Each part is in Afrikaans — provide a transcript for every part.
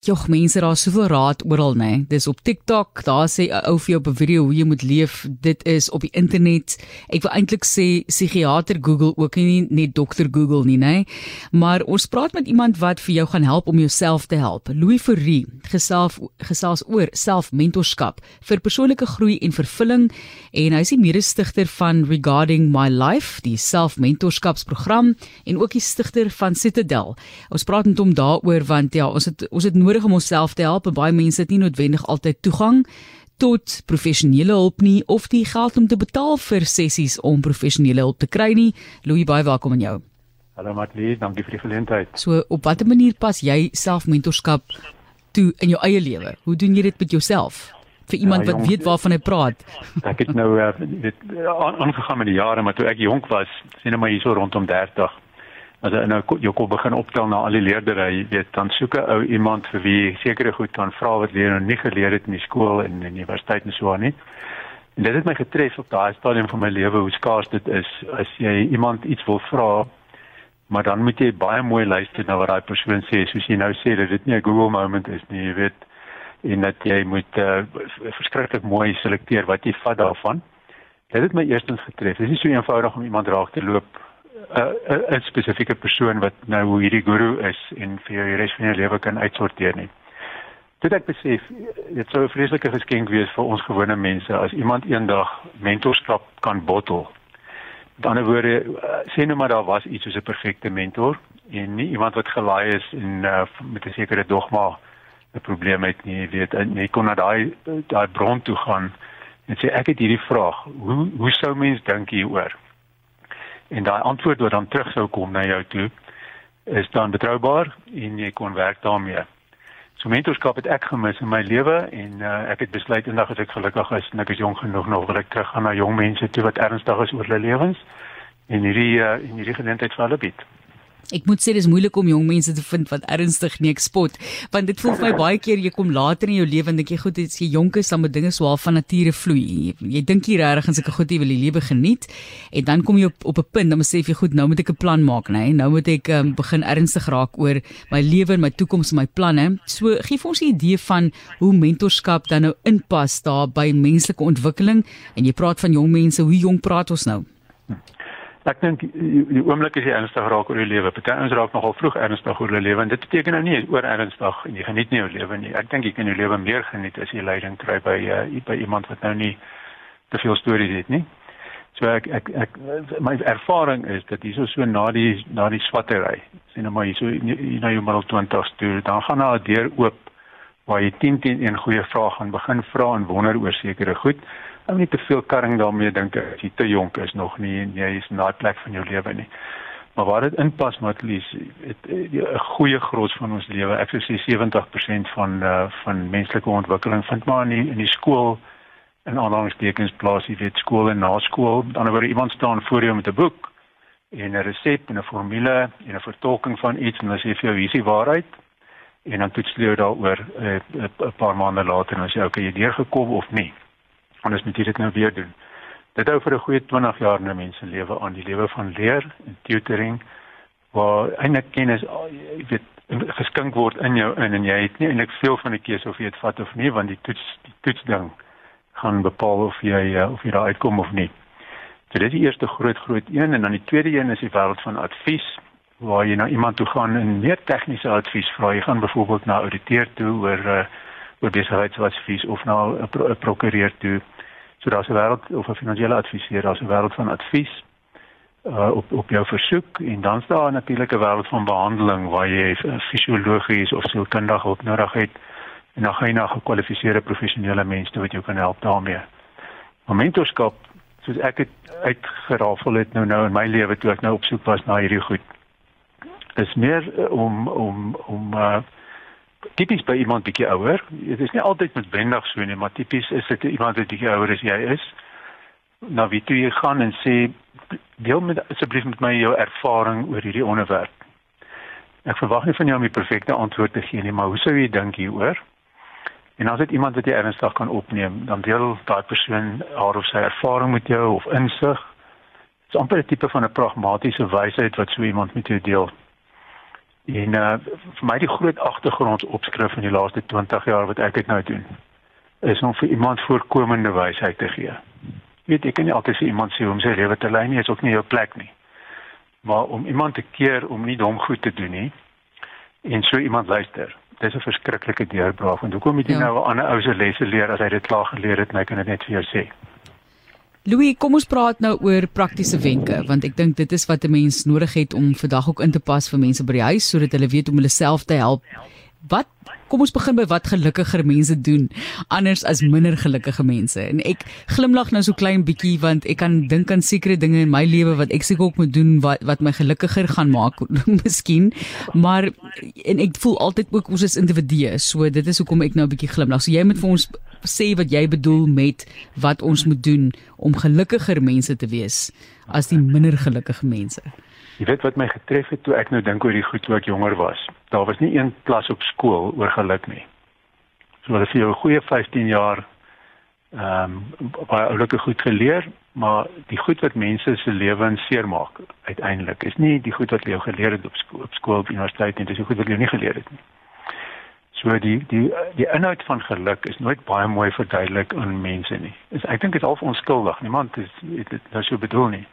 Jogg mense daar soveel raad oral nê. Nee. Dis op TikTok, daar sê 'n ou vir jou op 'n video hoe jy moet leef. Dit is op die internet. Ek wil eintlik sê psigiater Google ook nie net dokter Google nie nê. Nee. Maar ons praat met iemand wat vir jou gaan help om jouself te help. Louis Fourie gesels gesels oor selfmentorskap vir persoonlike groei en vervulling en hy is die mede-stigter van Regarding My Life, die selfmentorskapsprogram en ook die stigter van Citadel. Ons praat met hom daaroor want ja, ons het ons het nodig om onsself te help en baie mense het nie noodwendig altyd toegang tot professionele hulp nie of die geld om te betaal vir sessies om professionele hulp te kry nie. Louis, baie welkom aan jou. Hallo Matlie, dankie vir die geleentheid. So, op watter manier pas jy selfmentorskap toe in jou eie lewe? Hoe doen jy dit met jouself? vir iemand ja, jong, wat weet waarvan hy praat. Ek het nou dit aangegaan met die jare, maar toe ek jonk was, sien nou maar hierso rondom 30 as jy nou jou kop begin optel na al die leerders, jy weet, dan soek 'n ou iemand vir wie sekere goed kan vra wat jy nog nie geleer het in die skool en in die universiteit en so aan nie. En dit het my getref op daai stadium van my lewe hoe skaars dit is as jy iemand iets wil vra, maar dan moet jy baie mooi luister na wat daai persoon sê, soos jy nou sê dat dit nie 'n Google moment is nie, jy weet, en dat jy moet uh, verskriklik mooi selekteer wat jy vat daarvan. Dit het my eerstens getref. Dit is nie so eenvoudig om iemand raak te loop 'n spesifieke persoon wat nou hierdie guru is en vir jou die res van jou lewe kan uitsorteer nie. Dit ek besef, dit sou 'n vreeslike geskenk wees vir ons gewone mense as iemand eendag mentorskap kan bottel. Aan die ander woorde, sê nou maar daar was iets soos 'n perfekte mentor en nie iemand wat gelaai is en uh, met 'n sekere dogma 'n probleem het nie, weet, en jy kon na daai daai bron toe gaan en sê ek het hierdie vraag, hoe hoe sou mens dink hieroor? En daai antwoord wat dan terug sou kom na jou toe is dan betroubaar en jy kon werk daarmee. So mentorskap het ek gemis in my lewe en uh, ek het besluit eendag as ek gelukkig is en ek is jonk genoeg nog wil ek terug gaan na jong mense toe wat ernstig is oor hulle lewens en hierdie uh, en hierdie geleentheid vir hulle bied. Ek moet sê dis moeilik om jong mense te vind wat ernstig nie ekspot want dit voel vir my baie keer jy kom later in jou lewe en dink jy goed as jy jonk is dan moet dinge so half van nature vloei. Jy, jy dink jy regtig en sulke goed jy wil die lewe geniet en dan kom jy op op 'n punt dan moet sê jy goed nou moet ek 'n plan maak nê. Nee? Nou moet ek um, begin ernstig raak oor my lewe en my toekoms en my planne. So gee vir ons 'n idee van hoe mentorskap dan nou inpas daar by menslike ontwikkeling en jy praat van jong mense, hoe jonk praat ons nou? Ek dink die oomblik as jy ernstig raak oor jou lewe, party ons raak nogal vroeg ernstig oor hulle lewe en dit beteken nou nie oor ernstig en jy geniet nie jou lewe nie. Ek dink jy kan jou lewe meer geniet as jy leiding kry by uh, by iemand wat nou nie te veel stories het nie. So ek ek ek my ervaring is dat hierso so na die na die swattery, sien nou maar hierso hier na jou middel 20s toe, dan gaan daar 'n deur oop waar jy 10 teen 1 goeie vrae gaan begin vra en wonder oor sekere goed ou nie te veel karring daarmee dink as jy te jonk is nog nie en jy is in daai plek van jou lewe nie. Maar waar dit inpas Matlies, 'n goeie groot van ons lewe. Ek sou sê 70% van uh, van menslike ontwikkeling vind maar in die, in die skool en aanhalingstekens plaas jy weet skool en na skool. Dan word iemand staan voor jou met 'n boek en 'n resep en 'n formule en 'n vertolking van iets en dan sê vir jou hier is die waarheid en dan toets jy daaroor 'n uh, paar maande later en as jy okay jy deurgekom of nie anders moet jy dit nou weer doen. Dit hou vir 'n goeie 20 jaar na mense lewe aan die lewe van leer en tutoring waar eintlik kennis jy weet geskink word in jou in en jy het nie eintlik veel van 'n keuse of jy dit vat of nie want die toets die toets ding gaan bepaal of jy eh, of jy daar uitkom of nie. So dit is die eerste groot groot een en dan die tweede een is die wêreld van advies waar jy na iemand toe gaan en meer tegniese advies vra. Jy gaan byvoorbeeld na 'n ouditeur toe oor uh, oor besigheidsadvies of na 'n pro prokureur toe. So daar's 'n wêreld of 'n finansiële adviseur, daar's 'n wêreld van advies uh op op jou versoek en dan's daar natuurlik 'n wêreld van behandeling waar jy fisiologies of sielkundige hulp nodig het en dan gaan jy na gekwalifiseerde professionele mense wat jou kan help daarmee. Mentorskap, soos ek dit uitgerafel het nou nou in my lewe toe ek nou op soek was na hierdie goed. Is meer uh, om om om uh tipies by iemand bietjie ouer. Dit is nie altyd noodwendig so nie, maar tipies is dit iemand wat bietjie ouer as jy is. Nou wie toe jy gaan en sê deel met asseblief met my jou ervaring oor hierdie onderwerp. Ek verwag nie van jou om die perfekte antwoord te gee nie, maar hoe sou jy dink hieroor? En as dit iemand wat jy ernstig kan opneem, dan deel daai persoon haar of sy ervaring met jou of insig. Dit is amper 'n tipe van 'n pragmatiese wysheid wat so iemand met jou deel En uh vir my die groot agtergrondopskrif in die laaste 20 jaar wat ek dit nou doen is om vir iemand voorkomende wysheid te gee. Jy weet ek kan nie altyd vir iemand sê hoe om sy lewe te lei nie, is ook nie jou plek nie. Maar om iemand te keer om nie dom goed te doen nie en so iemand luister. Dis 'n verskriklike deurbraak want hoekom moet jy ja. nou 'n ander ou se lesse leer as hy dit klaar geleer het en hy kan dit net vir jou sê? Louis, kom ons praat nou oor praktiese wenke want ek dink dit is wat 'n mens nodig het om vandag ook in te pas vir mense by die huis sodat hulle weet om hulle self te help. Wat kom ons begin by wat gelukkiger mense doen anders as minder gelukkige mense. En ek glimlag nou so klein bietjie want ek kan dink aan sekere dinge in my lewe wat ek seker ook moet doen wat wat my gelukkiger gaan maak miskien. Maar en ek voel altyd ook ons is individue. So dit is hoekom ek nou 'n bietjie glimlag. So jy moet vir ons sê wat jy bedoel met wat ons moet doen om gelukkiger mense te wees as die minder gelukkige mense. Jy weet wat my getref het toe ek nou dink oor die goed toe ek jonger was. Daar was nie een klas op skool oor geluk nie. So hulle het vir jou 'n goeie 15 jaar ehm um, baie oulike goed geleer, maar die goed wat mense se lewens seermaak uiteindelik is nie die goed wat jy geleer het op skool, op skool op universiteit nie, dis die goed wat jy nie geleer het nie. So die die die inhoud van geluk is nooit baie mooi verduidelik aan mense nie. Is ek dink dit is half onskuldig. Niemand is dit nou so bedoel nie.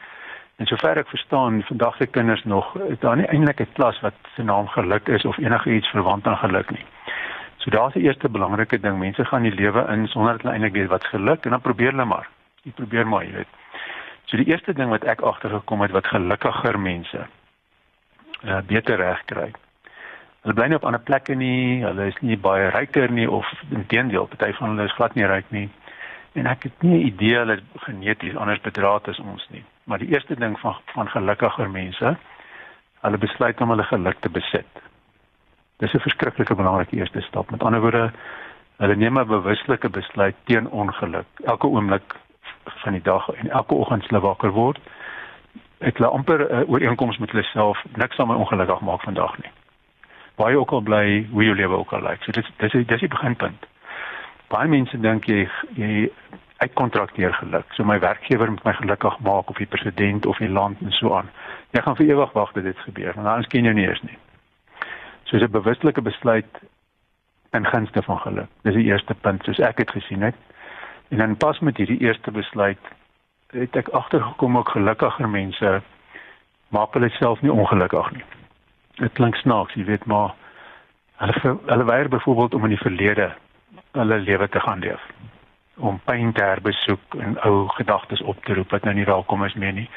En sover ek verstaan, vandag se kinders nog, is daar nie eintlik 'n klas wat se naam geluk is of enige iets verwant aan geluk nie. So daar's die eerste belangrike ding, mense gaan die lewe in sonder dat hulle eintlik weet wat geluk en dan probeer hulle maar. Jy probeer maar, jy weet. So die eerste ding wat ek agtergekom het wat gelukkiger mense uh beter reg kry. Hulle bly nie op ander plekke nie, hulle is nie baie ryker nie of inteendeel, party van hulle is glad nie ryk nie. En ek het nie 'n idee hulle geneties anders bedraad as ons nie. Maar die eerste ding van van gelukkiger mense, hulle besluit om hulle geluk te besit. Dis 'n verskriklike belangrike eerste stap. Met ander woorde, hulle neem 'n bewuslike besluit teen ongeluk elke oomblik van die dag en elke oggend as hulle wakker word, het hulle amper 'n ooreenkoms met hulle self, niks sal my ongelukkig maak vandag nie. Baie ook al bly hoe jou lewe ook al lyk. So dis dis dis die beginpunt baie mense dink jy jy uitkontrakteer geluk. So my werkgewer moet my gelukkig maak of die president of die land en so aan. Jy gaan vir ewig wag dat dit gebeur, want anders ken jy nie eers nie. So 'n bewustelike besluit in gunste van geluk. Dis die eerste punt soos ek dit gesien het. En dan pas met hierdie eerste besluit het ek agtergekom ook gelukkiger mense maak hulle self nie ongelukkig nie. Dit klink snaaks, jy weet maar hulle hulle weier byvoorbeeld om in die verlede hulle lewe te gaan leef om pyn te herbesoek en ou gedagtes op te roep wat nou nie welkom is meer nie.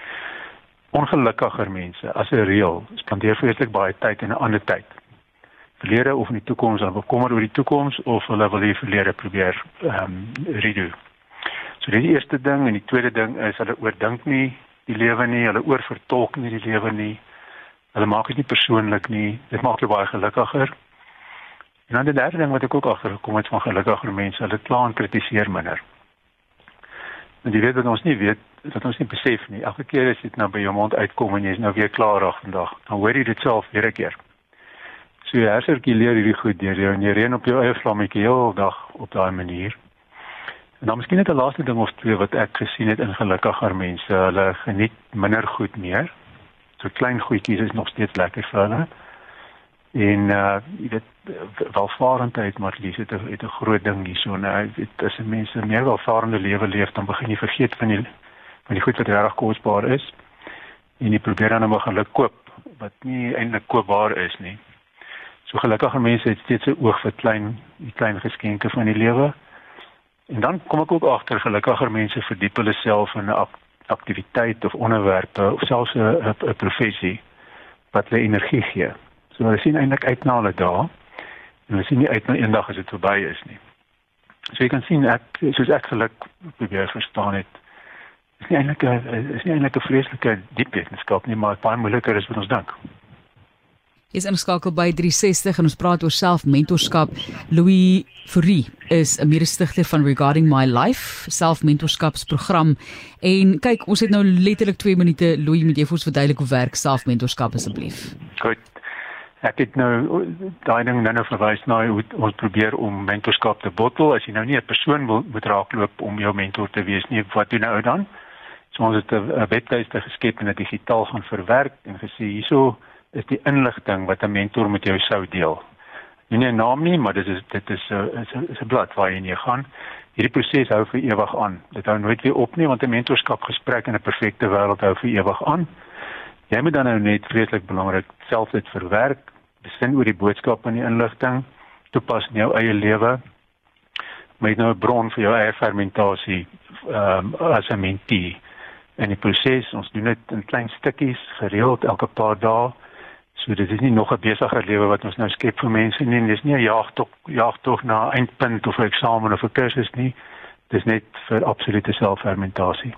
Ongelukkiger mense as 'n reël spandeer vreeslik baie tyd in 'n ander tyd. Verlede of in die toekoms, hulle bekommer oor die toekoms of hulle wil die verlede probeer ehm um, redo. So dit is die eerste ding en die tweede ding is hulle oordink nie die lewe nie, hulle oorvertolk nie die lewe nie. Hulle maak dit nie persoonlik nie. Dit maak hulle baie gelukkiger. En dan die derde ding wat ek ook agtergekom het van gelukkiger mense, hulle kla en kritiseer minder. Want jy weet dat ons nie weet dat ons nie besef nie. Elke keer as dit nou by jou mond uitkom en jy is nou weer klaar reg vandag, dan hoor jy dit self weer 'n keer. So jy hersirkuleer hierdie goed deur jou en jy reën op jou eie vlammetjie heel dag op daai manier. En dan miskien net 'n laaste ding of twee wat ek gesien het in gelukkiger mense, hulle geniet minder goed meer. So klein goedjies is nog steeds lekker vir hulle. En uh jy weet welvarendheid maar dis dit het 'n groot ding hierso nou dit as mense meer welvarende lewe leef dan begin jy vergeet van die van die goed wat reg kosbaar is en jy probeer dan om geluk koop wat nie eintlik koopbaar is nie. So gelukkige mense het steeds 'n oog vir klein die klein geskenke van die lewe. En dan kom ek ook agter gelukkiger mense verdiep hulle self in 'n aktiwiteit of onderwerpe of selfs 'n 'n professie wat hulle energie gee. So hulle sien eintlik uit na hulle dae en hulle sien nie uit na eendag as dit verby is nie. So jy kan sien ek soos ek geluk probeer verstaan het. Is nie eintlik is nie eintlik 'n vreeslike diep wetenskap nie, maar baie moeiliker as wat ons dink. Is ingeskakel by 360 en ons praat oor selfmentorskap. Louis Fourie is 'n mede-stigter van Regarding My Life selfmentorskapsprogram. En kyk, ons het nou letterlik 2 minute Louis moet jy vir ons verduidelik hoe werk selfmentorskap asseblief. Goed. Ek het nou daai ding nou verwys na hoe ons probeer om mentorskap te bottel. As jy nou nie 'n persoon wil moet raakloop om jou mentor te wees nie, wat doen nou dan? So ons het 'n webtuiste geskep en dit digitaal gaan verwerk en gesê hierso is die inligting wat 'n mentor met jou sou deel. Nie 'n naam nie, maar dit is dit is 'n is 'n blad waarheen jy gaan. Hierdie proses hou vir ewig aan. Dit hou nooit weer op nie want 'n mentorskap gesprek in 'n perfekte wêreld hou vir ewig aan. Jy moet dan nou net vreeslik belangrik self dit verwerk, besin oor die boodskap en die inligting, toepas in jou eie lewe. Met nou 'n bron vir jou eie fermentasie ehm um, as 'n mentee in die proses. Ons doen dit in klein stukkies, gereeld elke paar dae. So dit is nie nog 'n besige lewe wat ons nou skep vir mense nie. Dis nie 'n jagtog jagtog na 'n eindpunt of 'n eksamen of 'n kursus nie. Dis net vir absolute selffermentasie.